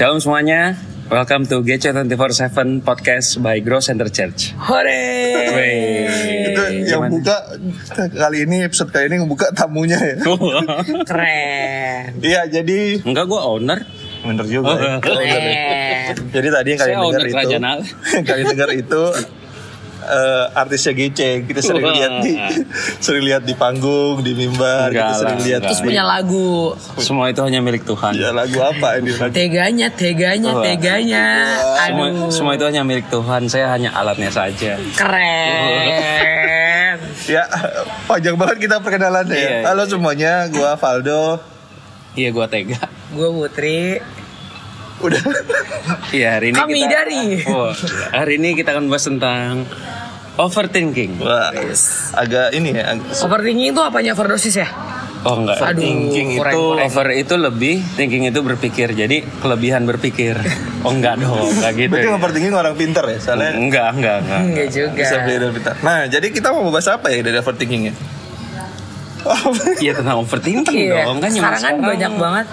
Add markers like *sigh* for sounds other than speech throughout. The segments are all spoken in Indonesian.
Shalom semuanya. Welcome to GC247 Podcast by Grow Center Church. Hore. itu yang buka kali ini episode kali ini ngebuka tamunya ya. *laughs* Keren. Iya jadi Enggak, gue owner. bener juga. ya. Keren. Jadi tadi yang kalian dengar owner itu, *laughs* kalian dengar itu eh, artisnya GC kita sering Wah. lihat di *laughs* sering lihat di panggung di mimbar Enggak kita sering lah, lihat. Terus punya lagu. Semua itu hanya milik Tuhan. ya lagu apa ini lagu Teganya, teganya, Wah. teganya. Semua, Aduh. semua itu hanya milik Tuhan. Saya hanya alatnya saja. Keren. *laughs* ya panjang banget kita perkenalannya ya. Iya. halo semuanya gua Valdo Iya, gue tega. Gue Putri. Udah Iya, hari ini Kami kita, dari. Oh, hari ini kita akan bahas tentang overthinking. Wah, agak ini ya ag- Overthinking itu apanya overdosis ya? Oh enggak. Aduh, thinking kurang, itu kurang. over itu lebih, thinking itu berpikir. Jadi kelebihan berpikir. *laughs* Oh enggak dong, enggak gitu. berarti ya. overthinking orang pinter ya soalnya Enggak, enggak, enggak. Enggak juga. bisa beli dari pintar nah jadi kita mau bahas apa ya dari overthinkingnya Oh, Iya tentang overthinking Iya. dong kan Sekarang kan banyak banget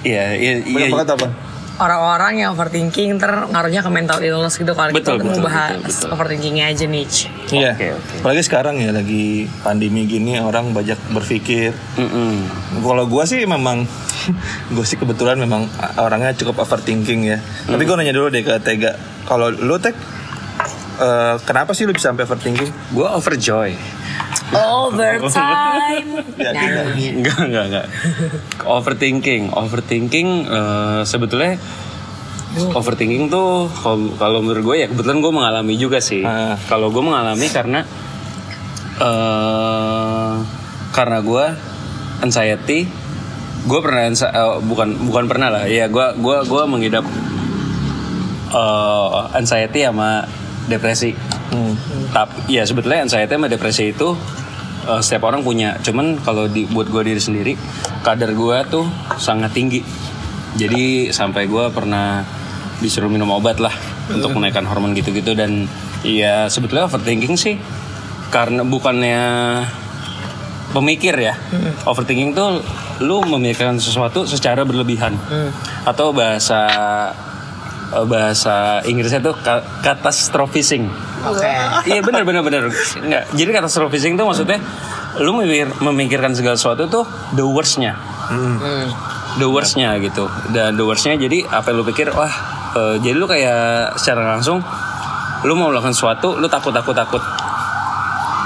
Iya, iya, banyak iya. banget apa orang-orang yang overthinking ter ngaruhnya ke mental illness gitu kalau Betul, kita betul, mau bahas betul, betul. overthinkingnya aja nih. Iya. Oke, oke. Apalagi sekarang ya lagi pandemi gini orang banyak berpikir. Mm-mm. Kalau gua sih memang *laughs* gue sih kebetulan memang orangnya cukup overthinking ya. Tapi Hmm. gue nanya dulu deh ke Tega. Kalau lu Teg eh, kenapa sih lu bisa sampai overthinking? Gue overjoy. Overtime. Ya, Nah. Enggak, enggak, enggak. Overthinking, overthinking eh, sebetulnya overthinking tuh kalau- menurut gue ya kebetulan gue mengalami juga sih. Ah. Kalau gue mengalami karena eh karena gue anxiety, gue pernah eh, bukan bukan pernah lah, ya gue gua gua mengidap eh, anxiety sama depresi. Hmm. Tapi ya sebetulnya anxiety sama depresi itu eh, setiap orang punya. Cuman kalau di, buat gue diri sendiri, kadar gue tuh sangat tinggi. Jadi sampai gue pernah disuruh minum obat lah untuk menaikkan hormon gitu-gitu dan ya sebetulnya overthinking sih karena bukannya pemikir ya. Overthinking tuh lu memikirkan sesuatu secara berlebihan. Atau bahasa eh, bahasa Inggrisnya tuh ka- Oke. *laughs* Iya benar benar benar. Enggak. Jadi catastrophising tuh maksudnya lu memikir, memikirkan segala sesuatu tuh the worstnya, Hmm. the worstnya gitu. Dan the worstnya jadi apa yang lu pikir wah eh, jadi lu kayak secara langsung lu mau melakukan sesuatu lu takut takut takut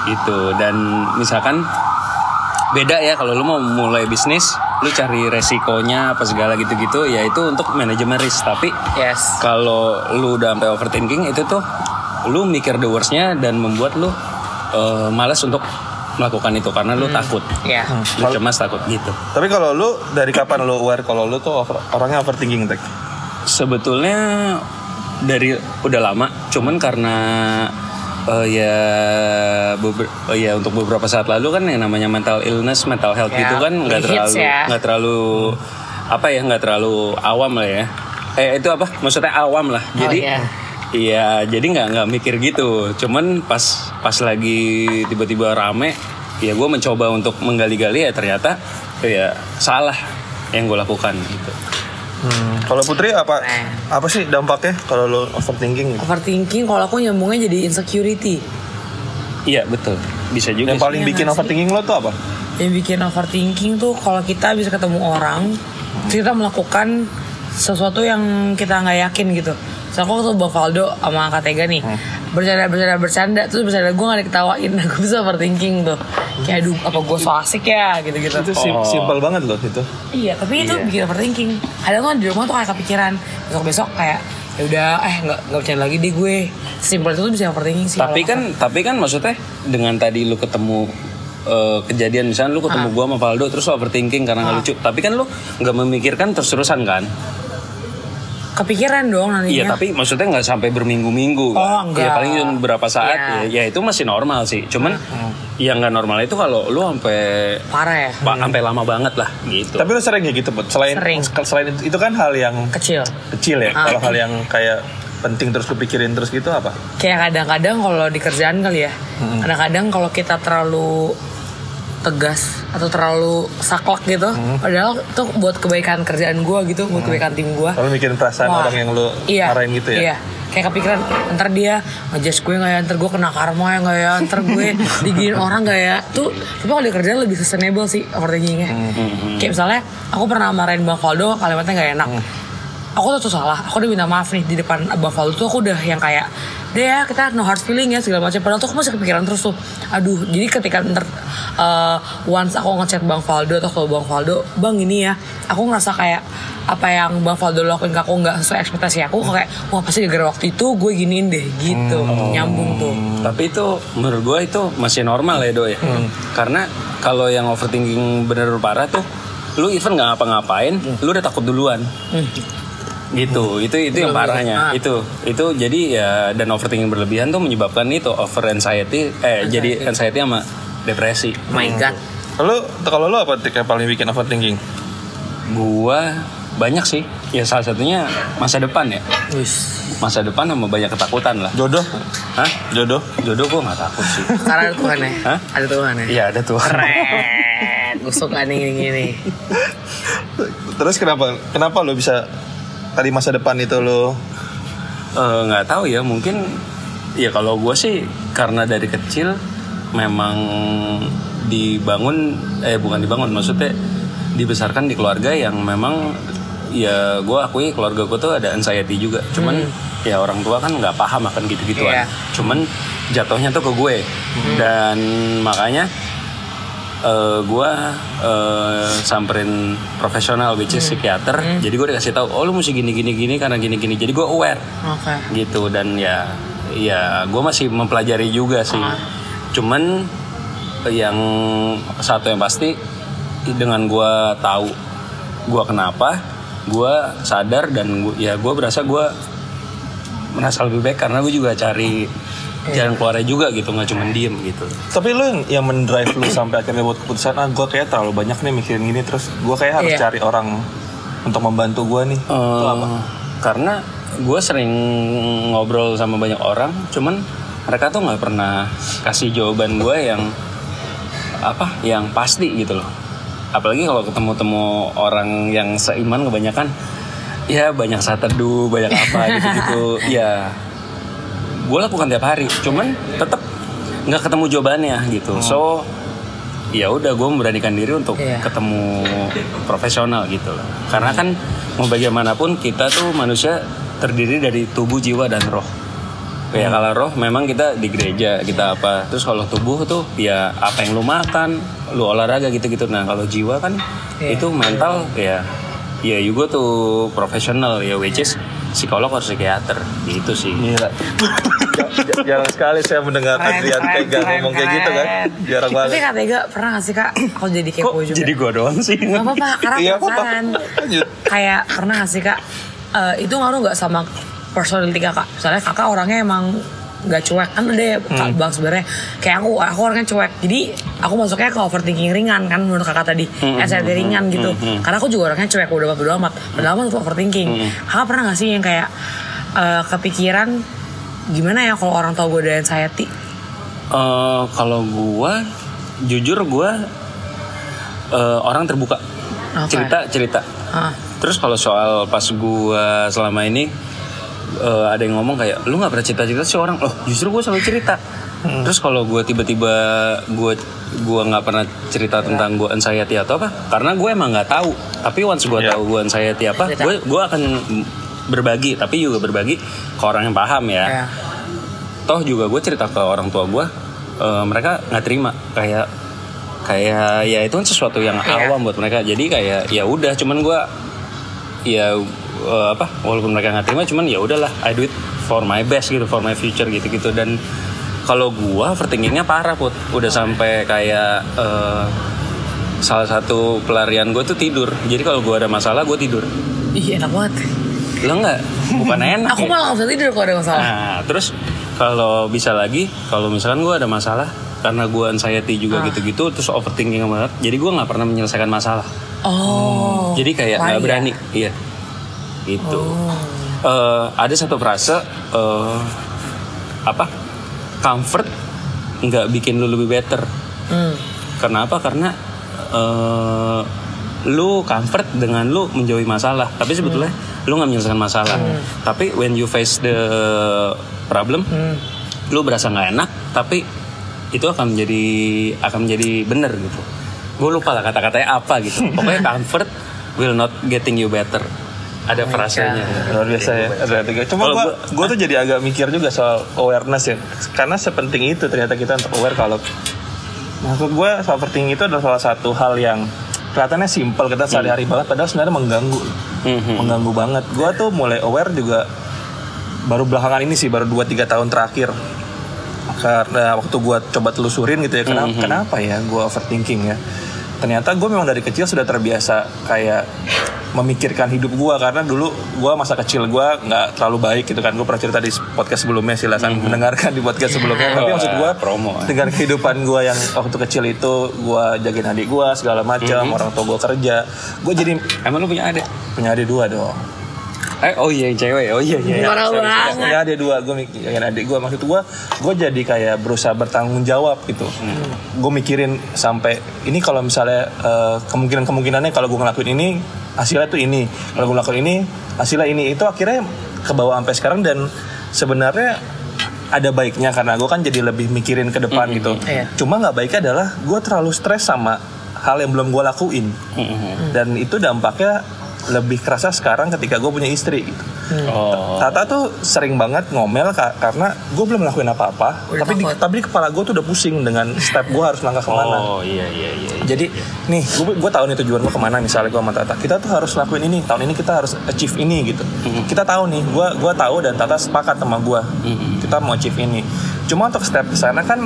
gitu dan misalkan beda ya kalau lu mau mulai bisnis lu cari resikonya apa segala gitu-gitu ya itu untuk manajemen risk tapi Yes. kalau lu udah sampai overthinking itu tuh lu mikir the worstnya dan membuat lu eh, malas untuk melakukan itu karena lu takut Ya. lu cemas takut gitu Tapi kalau lu dari kapan lu aware kalau lu tuh over- orangnya overthinking Teg? sebetulnya dari udah lama cuman karena eh, ya beber- eh, ya untuk beberapa saat lalu kan yang namanya mental illness mental health Ya, gitu kan nggak terlalu ya. nggak terlalu apa ya nggak terlalu awam lah ya eh itu apa maksudnya awam lah jadi iya. Iya, jadi nggak nggak mikir gitu. Cuman pas pas lagi tiba-tiba rame, ya gue mencoba untuk menggali-gali ya ternyata ya salah yang gue lakukan gitu. Hmm. Kalau Putri apa Nah. apa sih dampaknya kalau lu overthinking? gitu? Overthinking kalau aku nyambungnya jadi insecurity. Iya betul, bisa juga. Yang paling Iya bikin overthinking lo tuh apa? Yang bikin overthinking tuh kalau kita bisa ketemu orang, kita melakukan sesuatu yang kita nggak yakin gitu. So aku tuh Bang Valdo sama Kak Tega nih. Bercanda bercanda bercanda terus bercanda. Gue nggak diketawain. *laughs* Aku bisa overthinking tuh. Kayak aduh apa gue so asik ya? Gitu gitu Itu sim- Oh. simple banget loh itu. iya tapi itu Iya. bikin overthinking. Kadang tuh di rumah tuh kayak kepikiran. Besok besok kayak ya udah eh nggak nggak bercanda lagi deh gue. Simpel itu tuh bisa overthinking sih. Tapi kan tapi kan maksudnya dengan tadi lu ketemu eh, kejadian misalnya lu ketemu gua sama Valdo terus overthinking karena nggak lucu. Tapi kan lu nggak memikirkan terus-terusan kan? Kepikiran dong nantinya Iya, tapi maksudnya nggak sampai berminggu-minggu. Oh, kan? enggak. Ya paling cuma beberapa saat Iya. ya, ya itu masih normal sih. Cuman yang nggak normal itu kalau lu sampai parah ya pa- sampai lama banget lah gitu. Tapi lu sering kayak gitu, Put? Selain Sering. selain itu, itu kan hal yang kecil kecil ya. Ah. Kalau hal yang kayak penting terus lu pikirin terus gitu apa? kayak kadang-kadang kalau di kerjaan kali ya kadang-kadang kalau kita terlalu tegas atau terlalu saklek gitu padahal itu buat kebaikan kerjaan gue gitu buat kebaikan tim gue Kalau mikirin perasaan Wah. orang yang lu iya, marahin gitu ya. Iya. Kayak kepikiran ntar dia ngejudge gue gak ya, ntar gue kena karma ya gak ya, ntar gue diginiin orang gak ya. Tuh, tapi kalau di kerjaan lebih sustainable sih overthinkingnya. Hmm, Kayak misalnya, aku pernah marahin Bang Faldo kalimatnya gak enak. Hmm. Aku tuh, tuh salah, aku udah minta maaf nih di depan Bang Faldo tuh. Aku udah yang kayak deh ya kita no hard feeling ya segala macam. Padahal tuh aku masih kepikiran terus tuh. Aduh jadi ketika ntar uh, once aku ngechat Bang Faldo atau ke Bang Faldo Bang ini ya aku ngerasa kayak apa yang Bang Faldo lakuin ke aku nggak sesuai ekspektasi aku. Kayak wah pasti gara-gara waktu itu gue giniin deh gitu. Nyambung tuh. Tapi itu menurut gue itu masih normal ya do ya. Karena kalau yang overthinking bener parah tuh, lu even nggak ngapa-ngapain, lu udah takut duluan. Gitu, itu itu yang parahnya. Ah. Itu itu jadi ya dan overthinking berlebihan tuh menyebabkan itu over anxiety, eh jadi anxiety sama depresi. oh my god Lu kalau lu apa yang paling bikin overthinking? Gua banyak sih. Ya salah satunya masa depan ya. Wis. Masa depan sama banyak ketakutan lah. Jodoh. Hah? Jodoh. Jodoh gue nggak takut sih. *laughs* karena ada Tuhan ya Hah? ada Tuhan ya Iya ada tuh. keren gue suka nih gini-gini Terus kenapa kenapa lu bisa tadi masa depan itu lu Eh, nggak tahu ya mungkin ya kalau gue sih karena dari kecil memang dibangun eh bukan dibangun maksudnya dibesarkan di keluarga yang memang ya gue akui keluarga gue tuh ada anxiety juga. Cuman ya orang tua kan nggak paham akan gitu-gituan. Iya. cuman jatuhnya tuh ke gue. Dan makanya eh gue eh, samperin profesional which is psikiater. Jadi gue dikasih tahu oh lu mesti gini gini gini karena gini gini jadi gue aware oke. gitu. Dan ya ya gue masih mempelajari juga sih. Cuman yang satu yang pasti dengan gue tahu gue kenapa gue sadar dan gua, ya gue berasa gue merasa lebih baik karena gue juga cari jalan keluarnya juga gitu nggak cuma diem gitu. Tapi lu yang, yang mendrive lu sampai akhirnya buat keputusan ah gue kayak terlalu banyak nih mikirin gini terus gue kayak harus Iya. cari orang untuk membantu gue nih. Itu Eh, apa? karena gue sering ngobrol sama banyak orang cuman mereka tuh nggak pernah kasih jawaban gue yang apa yang pasti gitu loh. Apalagi kalau ketemu temu orang yang seiman kebanyakan ya banyak saat teduh banyak apa *laughs* gitu gitu ya gue lakukan tiap hari cuman tetap nggak ketemu jawabannya gitu. So ya udah gue memberanikan diri untuk Iya. ketemu profesional gitu loh. Karena kan mau bagaimanapun kita tuh manusia terdiri dari tubuh jiwa dan roh. Ya kalau roh memang kita di gereja kita apa. Terus kalau tubuh tuh ya apa yang lu makan lu olahraga gitu gitu nah kalau jiwa kan Iya. itu mental ya ya juga tuh profesional ya which is psikolog atau psikiater. Gitu sih. Gila. *laughs* Jarang sekali saya mendengar Keren, Adrian keren, Tega keren, ngomong kayak gitu kan. Jarang Tapi banget. Kak Tega pernah gak sih Kak Aku jadi kok kepo juga? jadi gua doang sih? Gak apa-apa karena *laughs* Iya, penasaran. Lanjut. Kayak pernah gak sih Kak eh, Itu ngaruh gak sama personality kakak? Misalnya kakak orangnya emang gak cuek. Kan ada ya Kak Bang sebenarnya. Kayak aku aku orangnya cuek. Jadi aku masuknya ke overthinking ringan kan menurut kakak tadi. Anxiety ringan gitu. karena aku juga orangnya cuek udah bodo amat padahal itu overthinking kakak pernah gak sih yang kayak eh, kepikiran gimana ya kalau orang tahu gue ada anxiety Eh, kalau gua jujur gua eh, orang terbuka. Oke. cerita cerita. Ah. Terus kalau soal pas gua selama ini eh, ada yang ngomong kayak lu nggak pernah cerita cerita sih orang. Loh justru gua selalu cerita. Terus kalau gua tiba-tiba gua gua nggak pernah cerita tentang gua anxiety atau apa karena gue emang nggak tahu. Tapi once gua Iya. tahu gua anxiety apa gue gua akan berbagi tapi juga berbagi ke orang yang paham ya. Ya toh juga gue cerita ke orang tua gue eh, mereka nggak terima. Kayak kayak ya itu kan sesuatu yang Iya. awam buat mereka. Jadi kayak ya udah cuman gue ya eh, apa walaupun mereka nggak terima cuman ya udahlah I do it for my best gitu for my future gitu gitu dan kalau gue overthinkingnya parah put. Udah sampai kayak eh, salah satu pelarian gue tuh tidur. Jadi kalau gue ada masalah gue tidur. Ih enak banget lo nggak bukan *laughs* enak aku ya. malah gak bisa tidur kalau ada masalah Nah, terus kalau bisa lagi, kalau misalkan gue ada masalah, karena gue anxiety juga Ah. gitu-gitu, terus overthinking banget, jadi gue nggak pernah menyelesaikan masalah. oh Jadi kayak nggak berani, iya, gitu. Oh. Eh, ada satu frase eh, apa? Comfort nggak bikin lu lebih better. Hmm. Kenapa? Karena eh, lu comfort dengan lu menjauhi masalah, tapi sebetulnya lu nggak menyelesaikan masalah. Tapi when you face the problem, lu berasa nggak enak, tapi itu akan menjadi akan menjadi bener gitu. Gue lupa lah kata-katanya apa gitu. *laughs* Pokoknya comfort will not getting you better. Ada frasenya. luar biasa ya ada tiga cuma gue gua- gue tuh jadi agak mikir juga soal awareness ya karena sepenting itu ternyata kita untuk aware kalau maksud gue soal overthinking itu adalah salah satu hal yang kelihatannya simple kita sehari-hari banget padahal sebenarnya mengganggu. Mhm. mengganggu banget. Gue tuh mulai aware juga baru belakangan ini sih baru 2-3 tahun terakhir. Karena waktu gue coba telusurin gitu ya kenapa, kenapa ya gue overthinking ya ternyata gue memang dari kecil sudah terbiasa kayak memikirkan hidup gue karena dulu gue masa kecil gue nggak terlalu baik gitu kan. Gue pernah cerita di podcast sebelumnya silakan mendengarkan di podcast sebelumnya. *laughs* Tapi maksud gue promo. dengan kehidupan gue yang waktu kecil itu gue jagain adik gue segala macam orang tua gue kerja. Gue jadi Emang lu punya adik? punya adik dua dong Eh, oh iya yang cewek. Oh iya iya. Parah Sorry, sorry. banget. Ya ada dua, gue mikirin adik gue Maksud gue, gue jadi kayak berusaha bertanggung jawab gitu Gue mikirin sampai, ini kalau misalnya eh, Kemungkinan-kemungkinannya kalau gue ngelakuin ini Hasilnya tuh ini Kalau gue ngelakuin ini, hasilnya ini Itu akhirnya ke bawah sampai sekarang Dan sebenarnya ada baiknya Karena gue kan jadi lebih mikirin ke depan gitu Iya. Cuma nggak baiknya adalah Gue terlalu stres sama hal yang belum gue lakuin Mhm. Dan itu dampaknya lebih kerasa sekarang ketika gue punya istri gitu Oh. Tata tuh sering banget ngomel ka- karena gue belum ngelakuin apa-apa, tapi di, tapi di kepala gue tuh udah pusing dengan step gue harus langkah ke mana. Oh iya iya iya. iya. Jadi nih gue gue tahu nih tujuan gue ke mana misalnya gue sama Tata. Kita tuh harus lakuin ini tahun ini kita harus achieve ini gitu. Kita tahu nih, gue gua tahu dan Tata sepakat sama gue. Kita mau achieve ini. Cuma untuk step ke sana kan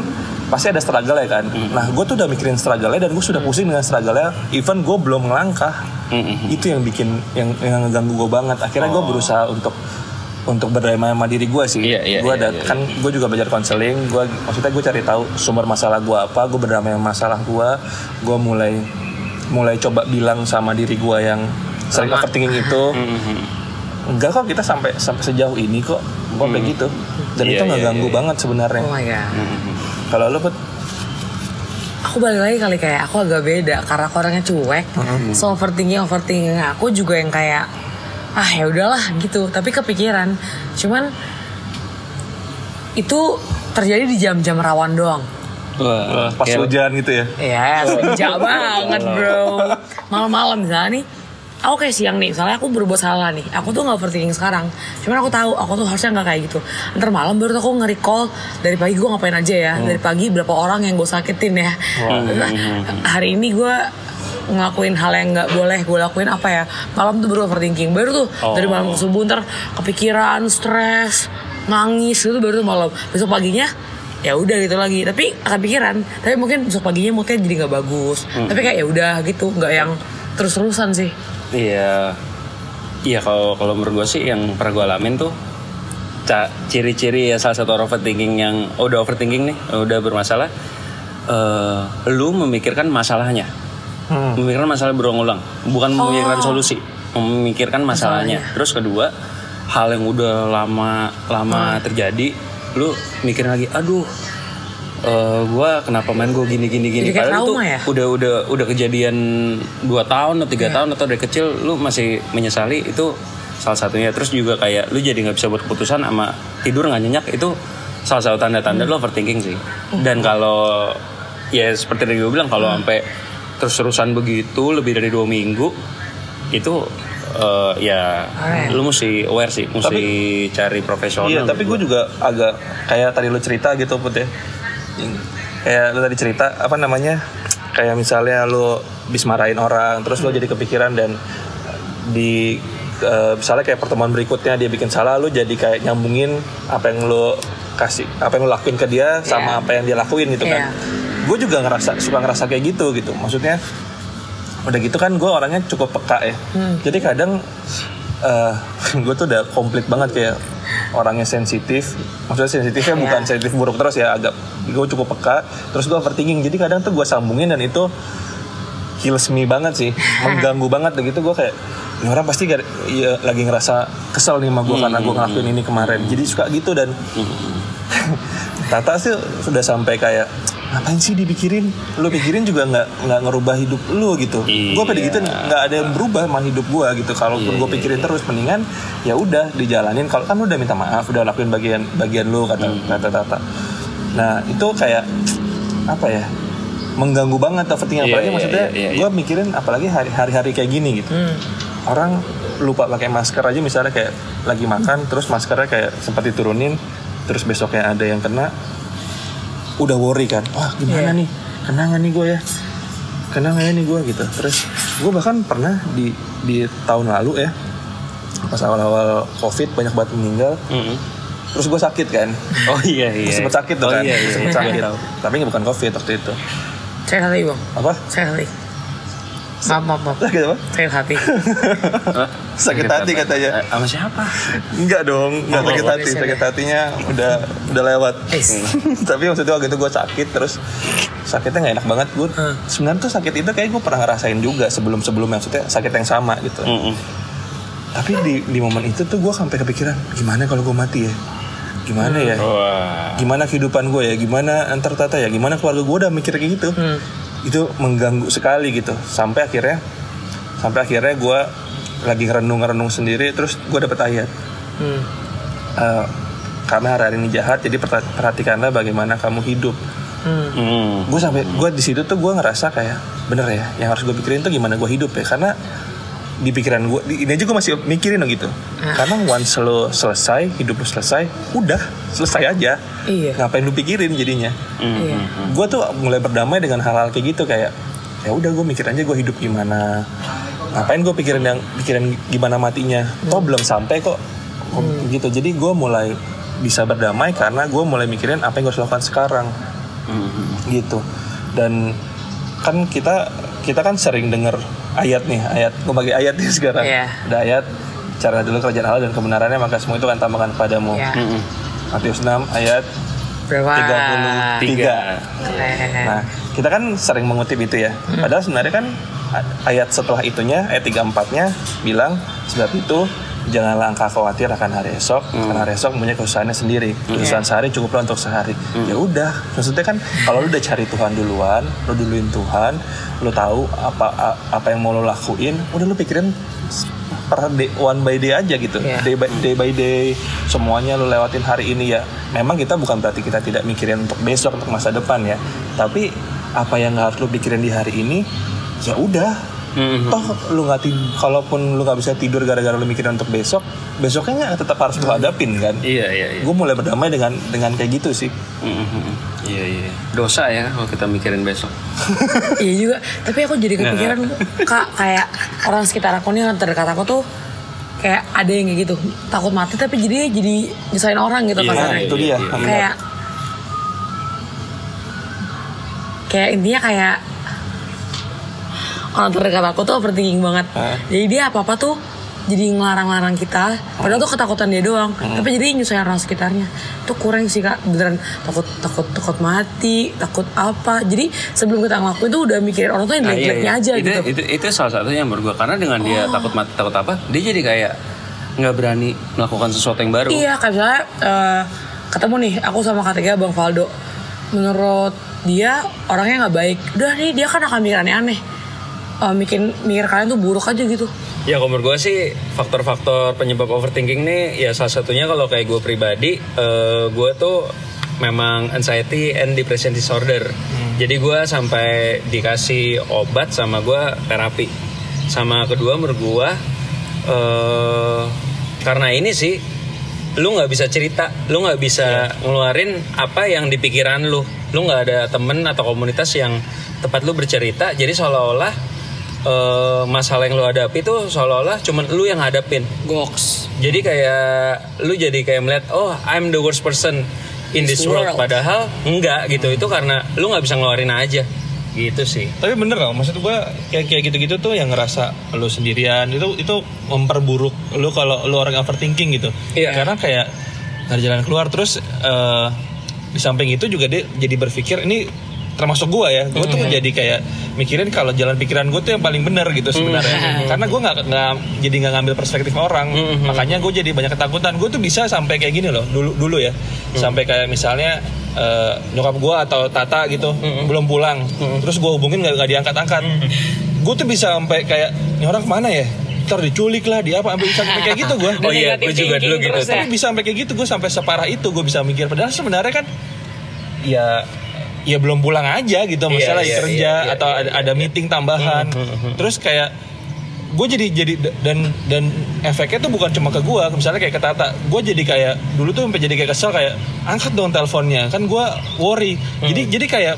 pasti ada struggle ya kan. Nah gue tuh udah mikirin struggle-nya dan gue sudah pusing dengan struggle-nya. Even gue belum ngelangkah. Mhm. Itu yang bikin yang yang ngeganggu gue banget. Akhirnya gue berusaha untuk untuk berdamai sama diri gue sih. Oh. Iya, iya, gue iya, ada iya, kan gue juga belajar konseling. Gue maksudnya gue cari tahu sumber masalah gue apa. Gue berdamai sama masalah gue. Gue mulai mulai coba bilang sama diri gue yang sering overthinking itu. *laughs* Enggak kok kita sampai sampai sejauh ini kok. Gue kayak gitu. Dan Iya, itu nggak iya, ganggu iya. banget sebenarnya. Oh my god. Kalau lo Put, Aku balik lagi kali kayak aku agak beda karena aku orangnya cuek. So overthinking overthinking aku juga yang kayak ah ya udahlah gitu. Tapi kepikiran. Cuman itu terjadi di jam-jam rawan doang. Wah, pas hujan gitu ya. Ya, senja *laughs* banget bro. Malam-malam misalnya nih, aku kayak siang nih, misalnya aku berbuat salah nih, aku tuh nggak overthinking sekarang. Cuman aku tahu, aku tuh harusnya nggak kayak gitu. Ntar malam baru tuh aku nge-recall dari pagi gue ngapain aja ya, dari pagi berapa orang yang gue sakitin ya. Hari ini gue ngelakuin hal yang nggak boleh gue lakuin apa ya? Malam tuh baru overthinking. Baru tuh dari malam ke subuh ntar kepikiran stres nangis gitu baru tuh malam. Besok paginya ya udah gitu lagi. Tapi kepikiran tapi mungkin besok paginya moodnya jadi nggak bagus. Tapi kayak ya udah gitu nggak yang terus terusan sih Iya. Iya kalau kalau menurut gue sih yang pernah gue alamin tuh ciri-ciri ya salah satu orang overthinking yang oh, udah overthinking nih, udah bermasalah. eh lu memikirkan masalahnya, Hmm. memikirkan masalah berulang-ulang, bukan memikirkan solusi, memikirkan masalahnya. Terus kedua, hal yang udah lama lama terjadi, lu mikir lagi, aduh, eh gua kenapa main gue gini gini gini? Jadi padahal itu ya? udah udah udah kejadian dua tahun atau tiga tahun atau dari kecil lu masih menyesali itu salah satunya. Terus juga kayak lu jadi nggak bisa buat keputusan sama tidur nggak nyenyak itu salah satu tanda-tanda lu overthinking sih. Dan kalau ya seperti yang gue bilang kalau sampai terus-terusan begitu lebih dari dua minggu itu eh, ya Alright. lu mesti aware sih mesti cari profesional Iya, tapi gue juga agak kayak tadi lu cerita gitu put ya. Kayak lu tadi cerita apa namanya? Kayak misalnya lu bis marahin orang, terus lu jadi kepikiran dan di eh, misalnya kayak pertemuan berikutnya dia bikin salah, lu jadi kayak nyambungin apa yang lu kasih, apa yang lu lakuin ke dia sama Iya. apa yang dia lakuin gitu kan. Iya. Gue juga ngerasa suka ngerasa kayak gitu gitu. Maksudnya udah gitu kan gue orangnya cukup peka ya. Jadi kadang eh *laughs* gue tuh udah komplit banget kayak orangnya sensitif. Maksudnya sensitifnya Iya. bukan sensitif buruk terus ya agak gue cukup peka. Terus gue overthinking. Jadi kadang tuh gue sambungin dan itu kills me banget sih, *laughs* mengganggu banget. Dan gitu gue kayak ini orang pasti gar- iya, lagi ngerasa kesel nih sama gue karena gue ngelakuin ini kemarin. Jadi suka gitu dan *laughs* Tata sih sudah sampai kayak ngapain sih dipikirin? Lu pikirin juga nggak nggak ngerubah hidup lu gitu. Iya. gue pada gitu nggak ada yang berubah sama hidup gue gitu. Kalau Iya, gue iya, pikirin terus mendingan ya udah dijalanin. Kalau kan lu udah minta maaf udah lakuin bagian bagian lu kata Hmm. kata Tata. Nah itu kayak apa ya mengganggu banget overthinking Iya, apalagi iya, maksudnya iya, iya, gue mikirin apalagi hari hari kayak gini gitu. Hmm. orang lupa pakai masker aja misalnya kayak lagi makan terus maskernya kayak sempat diturunin terus besoknya ada yang kena udah worry kan? Wah gimana Iya. nih? Kena nggak nih gue ya. Kena nggak ya nih gue gitu. Terus gue bahkan pernah di di tahun lalu ya pas awal-awal covid banyak banget meninggal. Mm-mm. terus gue sakit kan? Oh iya iya. Sempet sakit tuh oh, kan? Iya, iya, sempet sakit. Tapi bukan covid waktu itu. Saya hati bang. apa? Saya hati. Maaf maaf maaf. sakit apa Saya hati. Hah? Sakit hati katanya. Eh, Sama siapa? Enggak dong, enggak Oh, sakit hati. oh. Sakit hatinya udah udah lewat. Is. *laughs* Tapi maksudnya waktu itu gue sakit terus sakitnya nggak enak banget gue. Hmm. Sebenarnya tuh sakit itu kayak gue pernah ngerasain juga sebelum sebelumnya maksudnya sakit yang sama gitu. Tapi di di momen itu tuh gue sampai kepikiran gimana kalau gue mati ya? Gimana ya? Wah. Gimana kehidupan gue ya? Gimana antar tata ya? Gimana keluarga gue udah mikir kayak gitu? Hmm. Itu mengganggu sekali gitu. Sampai akhirnya sampai akhirnya gue lagi renung-renung sendiri terus gue dapet ayat Hmm. Eh, karena hari-hari ini jahat jadi perhatikanlah bagaimana kamu hidup Hmm. Mm. gue sampai gue di situ tuh gue ngerasa kayak bener ya yang harus gue pikirin tuh gimana gue hidup ya karena di pikiran gue di- ini aja gue masih mikirin loh gitu. Karena once lo selesai hidup lo selesai udah selesai aja. Iya. ngapain lu pikirin jadinya? Iya. gue tuh mulai berdamai dengan hal-hal kayak gitu kayak ya udah gue mikir aja gue hidup gimana. Ngapain gue pikirin yang pikirin gimana matinya? Toh belum sampai kok. Kok gitu. Jadi gue mulai bisa berdamai karena gue mulai mikirin apa yang gue harus lakukan sekarang. Mm. gitu. Dan kan kita kita kan sering dengar ayat nih ayat gue bagi ayat nih sekarang Iya. ada ayat cara dulu kerajaan Allah dan kebenarannya maka semua itu akan tambahkan kepadamu Ya. Mm-mm. Matius 6 ayat Berapa? 33 Tiga. Eh. Nah, kita kan sering mengutip itu ya. Padahal sebenarnya kan ayat setelah itunya, ayat 34-nya bilang sebab itu janganlah engkau khawatir akan hari esok, karena hari esok punya kesusahannya sendiri. Kesusahan sehari cukuplah untuk sehari. Ya udah, maksudnya kan kalau lu udah cari Tuhan duluan, lu duluin Tuhan, lu tahu apa apa yang mau lu lakuin, udah lu pikirin per day, one by day aja gitu. Iya. Day by day by day semuanya lu lewatin hari ini ya. Memang kita bukan berarti kita tidak mikirin untuk besok untuk masa depan ya. Tapi apa yang harus lu pikirin di hari ini ya udah. Mm-mm. Toh lu nggak tid- kalaupun lu nggak bisa tidur gara-gara lu mikirin untuk besok, besoknya nggak tetap harus lu hadapin kan. Iya iya iya. Gue mulai berdamai dengan dengan kayak gitu sih. Mm-mm. Iya iya. Dosa ya kalau kita mikirin besok. *laughs* Iya juga. Tapi aku jadi kepikiran kak kayak orang sekitar aku nih yang terdekat aku tuh kayak ada yang kayak gitu takut mati tapi jadi jadi nyusahin orang gitu Iya, Nah, kasarnya. itu dia. iya. kayak kayak intinya kayak orang terdekat aku tuh overthinking banget Hah? jadi dia apa apa tuh jadi ngelarang-larang kita padahal tuh ketakutan dia doang tapi jadi nyusahin orang sekitarnya itu kurang sih kak beneran takut takut takut mati takut apa jadi sebelum kita ngelakuin tuh udah mikirin orang tuh yang Nah, iya, jelek-jeleknya iya. aja itu, gitu Itu, itu salah satunya menurut gue karena dengan dia takut mati takut apa, dia jadi kayak nggak berani melakukan sesuatu yang baru. Iya, kayak misalnya eh, ketemu nih aku sama ketiga Bang Faldo. Menurut dia orangnya nggak baik. Udah nih dia kan akan mikir aneh-aneh. Eh, mikir mikir kalian tuh buruk aja gitu. Ya kalau menurut gue sih faktor-faktor penyebab overthinking nih ya salah satunya kalau kayak gue pribadi eh, gue tuh memang anxiety and depression disorder. Jadi gue sampai dikasih obat sama gue terapi. Sama kedua menurut gue eh, karena ini sih lu nggak bisa cerita, lu nggak bisa ngeluarin apa yang di pikiran lu. Lu nggak ada temen atau komunitas yang tempat lu bercerita. Jadi seolah-olah eh, masalah yang lu hadapi itu seolah-olah cuman lu yang hadapin. Goks. Jadi kayak lu jadi kayak melihat oh I'm the worst person in this This world. world. Padahal enggak gitu. Itu karena lu nggak bisa ngeluarin aja. Gitu sih. Tapi bener loh, maksud gue kayak kayak gitu-gitu tuh yang ngerasa lu sendirian itu itu memperburuk lu kalau lu orang overthinking gitu. Iya. Karena kayak nggak ada jalan keluar terus eh, di samping itu juga dia jadi berpikir ini termasuk gue ya, gue tuh jadi kayak mikirin kalau jalan pikiran gue tuh yang paling benar gitu sebenarnya. *laughs* Karena gue nggak nggak jadi nggak ngambil perspektif orang, makanya gue jadi banyak ketakutan. Gue tuh bisa sampai kayak gini loh, dulu dulu ya, sampai kayak misalnya eh, nyokap gue atau Tata gitu belum pulang, terus gue hubungin nggak nggak diangkat-angkat, gue tuh bisa sampai kayak ini orang ke mana ya? Ntar diculik lah, di apa? Sampai bisa sampai kayak gitu gue. *laughs* Oh iya, gue juga dulu gitu. ya. Tapi bisa sampai kayak gitu gue sampai separah itu gue bisa mikir padahal sebenarnya kan ya ya belum pulang aja gitu Iya, masalah iya, kerja iya, iya, atau iya, ada, ada meeting tambahan. Terus kayak gue jadi jadi dan dan efeknya tuh bukan cuma ke gue misalnya kayak ke Tata. Gue jadi kayak dulu tuh sampai jadi kayak kesel kayak angkat dong teleponnya. Kan gue worry. Jadi jadi kayak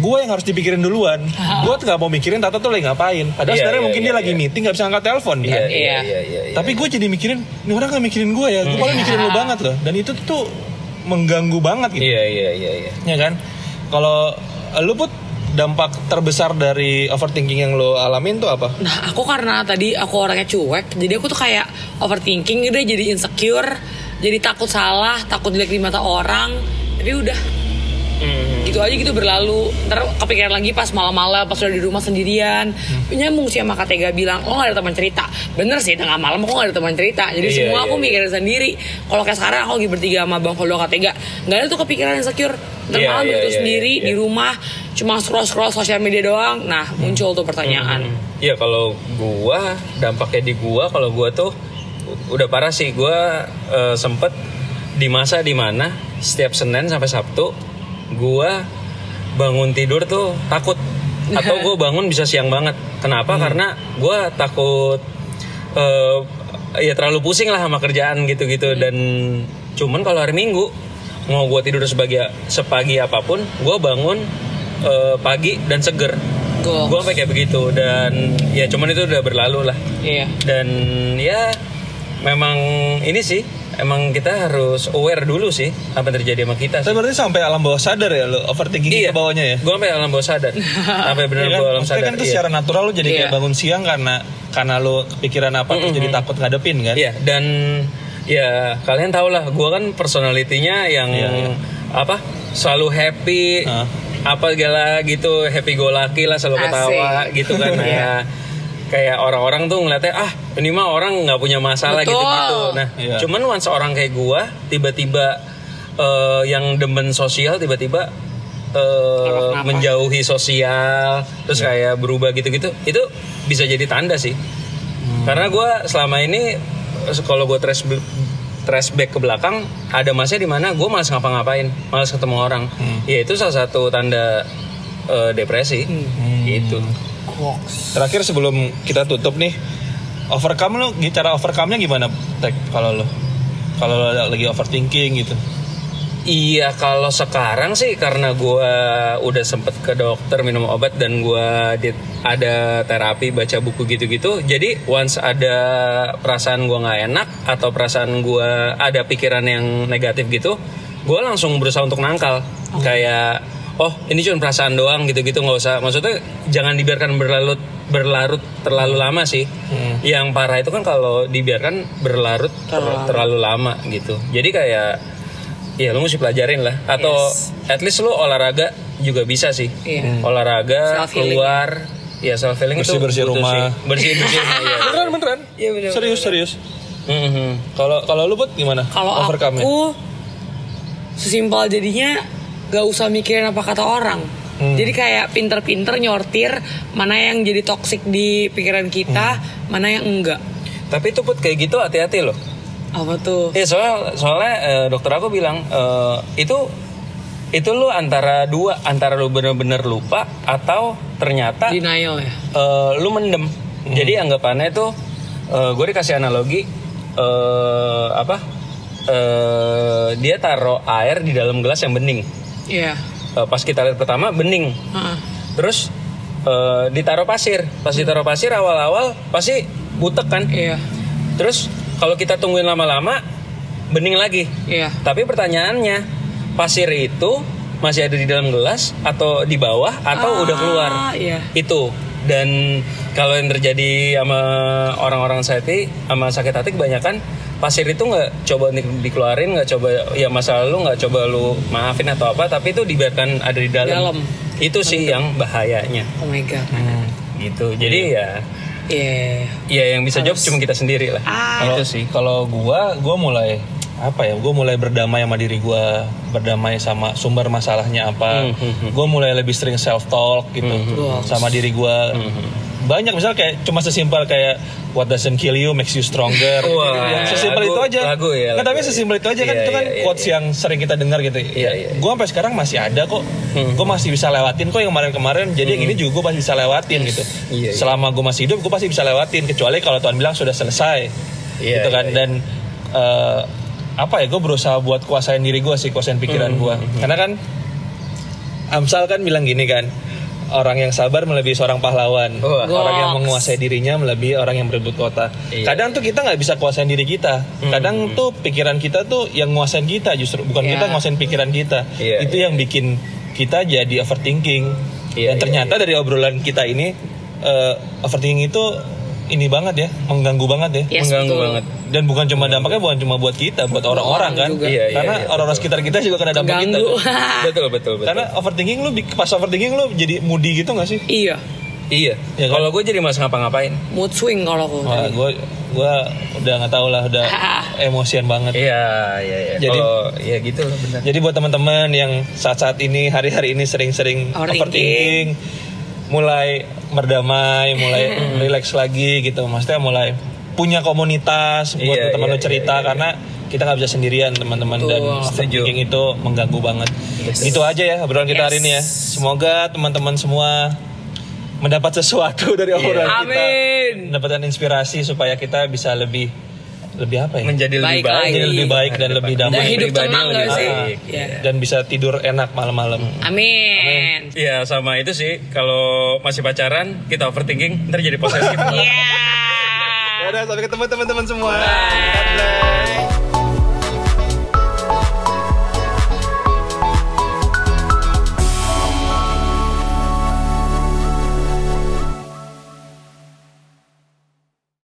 gue yang harus dipikirin duluan. Gue tuh nggak mau mikirin Tata tuh lagi ngapain. Padahal Iya, sebenarnya iya, mungkin iya, dia lagi iya. meeting nggak bisa angkat telepon Iya, kan? iya, Iya. iya, iya, iya. tapi gue jadi mikirin ini orang gak mikirin gue ya. Gue paling mikirin lo banget loh. Dan itu tuh mengganggu banget gitu. Iya, iya, iya, iya. ya kan kalau eh, lu put dampak terbesar dari overthinking yang lo alamin tuh apa Nah aku karena tadi aku orangnya cuek Jadi aku tuh kayak overthinking udah jadi insecure Jadi takut salah, takut jelek di mata orang Tapi udah. Gitu aja gitu berlalu. Ntar kepikiran lagi pas malam-malam pas udah di rumah sendirian. Hmm. nyambung sih sama Kak Tega bilang lo gak ada teman cerita. Bener sih tengah malam aku gak ada teman cerita. Jadi Iya, semua iya, aku iya. mikirin sendiri. Kalau kayak sekarang aku lagi bertiga sama Bang Holdo Kak Tega nggak ada tuh kepikiran insecure ntar Iya, malam iya, begitu iya, sendiri iya. di rumah cuma scroll scroll sosial media doang. Nah muncul tuh pertanyaan. Iya kalau gua dampaknya di gua kalau gua tuh udah parah sih. Gua eh, sempet di masa di mana setiap Senin sampai Sabtu gua bangun tidur tuh takut. *laughs* Atau gua bangun bisa siang banget. Kenapa? Karena gua takut eh, ya terlalu pusing lah sama kerjaan gitu-gitu. Dan cuman kalau hari Minggu mau gua tidur sebagai sepagi apa pun gua bangun eh, pagi dan seger. Gue sampai kayak begitu. Dan ya cuman itu udah berlalu lah. Iya. Dan ya memang ini sih emang kita harus aware dulu sih apa yang terjadi sama kita Tapi sih. berarti sampai alam bawah sadar ya lo overthinking ke bawahnya ya gue sampai alam bawah sadar *laughs* sampai benar Iya kan? bawah alam Maksudnya sadar kan itu iya. secara natural lo jadi kayak Iya. bangun siang karena karena lo kepikiran apa terus jadi takut ngadepin kan Iya dan ya kalian tau lah gue kan personalitinya yang Iya, iya. apa selalu happy Hah. apa segala gitu happy go lucky lah selalu Asik. ketawa gitu kan *laughs* Iya. ya kayak orang-orang tuh ngeliatnya ah ini mah orang nggak punya masalah Betul. gitu-gitu nah Iya. cuman once orang kayak gua tiba-tiba eh, yang demen sosial tiba-tiba eh, Kenapa? menjauhi sosial terus kayak berubah gitu-gitu itu bisa jadi tanda sih. Karena gua selama ini kalau gue trace trace back ke belakang ada masanya di mana gue malas ngapa-ngapain malas ketemu orang. Ya itu salah satu tanda eh, depresi. Gitu terakhir sebelum kita tutup nih overcome lo cara overcome-nya gimana tek kalau lo kalau lo lagi overthinking gitu Iya kalau sekarang sih karena gua udah sempet ke dokter minum obat dan gua di- ada terapi baca buku gitu-gitu. Jadi once ada perasaan gua nggak enak atau perasaan gua ada pikiran yang negatif gitu, gua langsung berusaha untuk nangkal. Kayak oh ini cuma perasaan doang gitu-gitu nggak usah. Maksudnya jangan dibiarkan berlarut berlarut terlalu lama sih. Yang parah itu kan kalau dibiarkan berlarut ter- terlalu lama gitu. Jadi kayak Iya, lu mesti pelajarin lah. Atau Yes. at least lu olahraga juga bisa sih. Iya. Olahraga, Self-healing. keluar, ya self healing itu Bersih-bersih butuh rumah. sih. Bersih-bersih rumah. iya. *laughs* beneran beneran Iya, bener, serius serius Mhm. kalau kalau lu buat gimana Kalau overcome-nya? aku sesimpel jadinya gak usah mikirin apa kata orang. Hmm. Jadi kayak pinter-pinter nyortir mana yang jadi toksik di pikiran kita, Hmm. mana yang enggak. Tapi itu put kayak gitu hati-hati loh. Apa tuh? Iya soal soalnya eh, dokter aku bilang eh, itu itu lu antara dua antara lu bener-bener lupa atau ternyata Denial ya. eh, lu mendem. Jadi anggapannya itu gue dikasih analogi eh, apa? eh, dia taruh air di dalam gelas yang bening. Iya. Eh, pas kita lihat pertama bening. Heeh. Terus eh, ditaruh pasir. Pas ditaruh pasir awal-awal pasti butek kan. Iya. Terus kalau kita tungguin lama-lama bening lagi. Iya. Tapi pertanyaannya pasir itu masih ada di dalam gelas atau di bawah atau udah keluar? iya. Itu. Dan kalau yang terjadi sama orang-orang sakit sama sakit hati kebanyakan pasir itu nggak coba di- dikeluarin, nggak coba ya masa lalu nggak coba lu maafin atau apa, tapi itu dibiarkan ada di dalam. Dalam. Itu sih yang bahayanya. Oh my god. Gitu. Jadi ya Iya. ya yang bisa jawab cuma kita sendiri lah. Ah. Itu sih. kalau gua gua mulai apa ya gue mulai berdamai sama diri gue berdamai sama sumber masalahnya apa gue mulai lebih sering self talk gitu sama diri gue banyak misal kayak cuma sesimpel kayak what doesn't kill you makes you stronger. Wah, yang sesimpel lagu- itu aja. lagu ya, lagu. tapi sesimpel itu aja kan Iya, itu kan iya, iya, quotes yang sering kita dengar gitu. Iya, iya. gue sampai sekarang masih ada kok. Gue masih bisa lewatin kok yang kemarin-kemarin. Jadi yang ini juga gue masih bisa lewatin gitu. Iya, iya. selama gue masih hidup gue pasti bisa lewatin. Kecuali kalau Tuhan bilang sudah selesai. Iya, gitu kan. iya, iya. dan eh, apa ya gue berusaha buat kuasain diri gue sih kuasain pikiran gue karena kan Amsal kan bilang gini kan orang yang sabar melebihi seorang pahlawan. Wah. orang yang menguasai dirinya melebihi orang yang berebut kota. Iya. kadang tuh kita nggak bisa kuasain diri kita. Kadang tuh pikiran kita tuh yang nguasain kita justru bukan Iya. kita nguasain pikiran kita. Iya, itu iya, yang bikin kita jadi overthinking. Iya, dan iya, ternyata dari obrolan kita ini eh, overthinking itu ini banget ya mengganggu banget ya Yes, Mengganggu betul. banget. dan bukan cuma dampaknya bukan cuma buat kita buat orang-orang kan juga. Iya, iya, karena iya, orang-orang sekitar kita juga kena dampak kita Ganggu. *laughs* betul betul betul karena overthinking lu pas overthinking lu jadi moody gitu gak sih iya. iya Ya kan? kalau gue jadi mas ngapa-ngapain Mood swing kalau aku. Wah, gue gue udah nggak tahu lah udah *laughs* emosian banget iya iya iya Jadi- kalau ya gitu lah benar Jadi buat teman-teman yang saat-saat ini hari-hari ini sering-sering Overthinking. overthinking, mulai berdamai, mulai *laughs* relax lagi gitu. Maksudnya mulai punya komunitas buat Iya, teman iya, lu cerita iya, iya. karena kita nggak bisa sendirian teman-teman dan overthinking itu mengganggu banget. Gitu aja ya obrolan kita hari ini ya. Semoga teman-teman semua mendapat sesuatu *laughs* dari obrolan kita. Amin. Mendapatkan inspirasi supaya kita bisa lebih lebih apa ya? menjadi lebih Baik baik lagi. Menjadi lebih baik dan lebih damai. Dan hidup Pribadi tenang gak sih? baik. Iya. dan bisa tidur enak malam-malam. Amin. Iya sama itu sih kalau masih pacaran kita overthinking ntar jadi posesif. *laughs* Iya. Dadah, sampai ketemu teman-teman semua. Bye. Bless.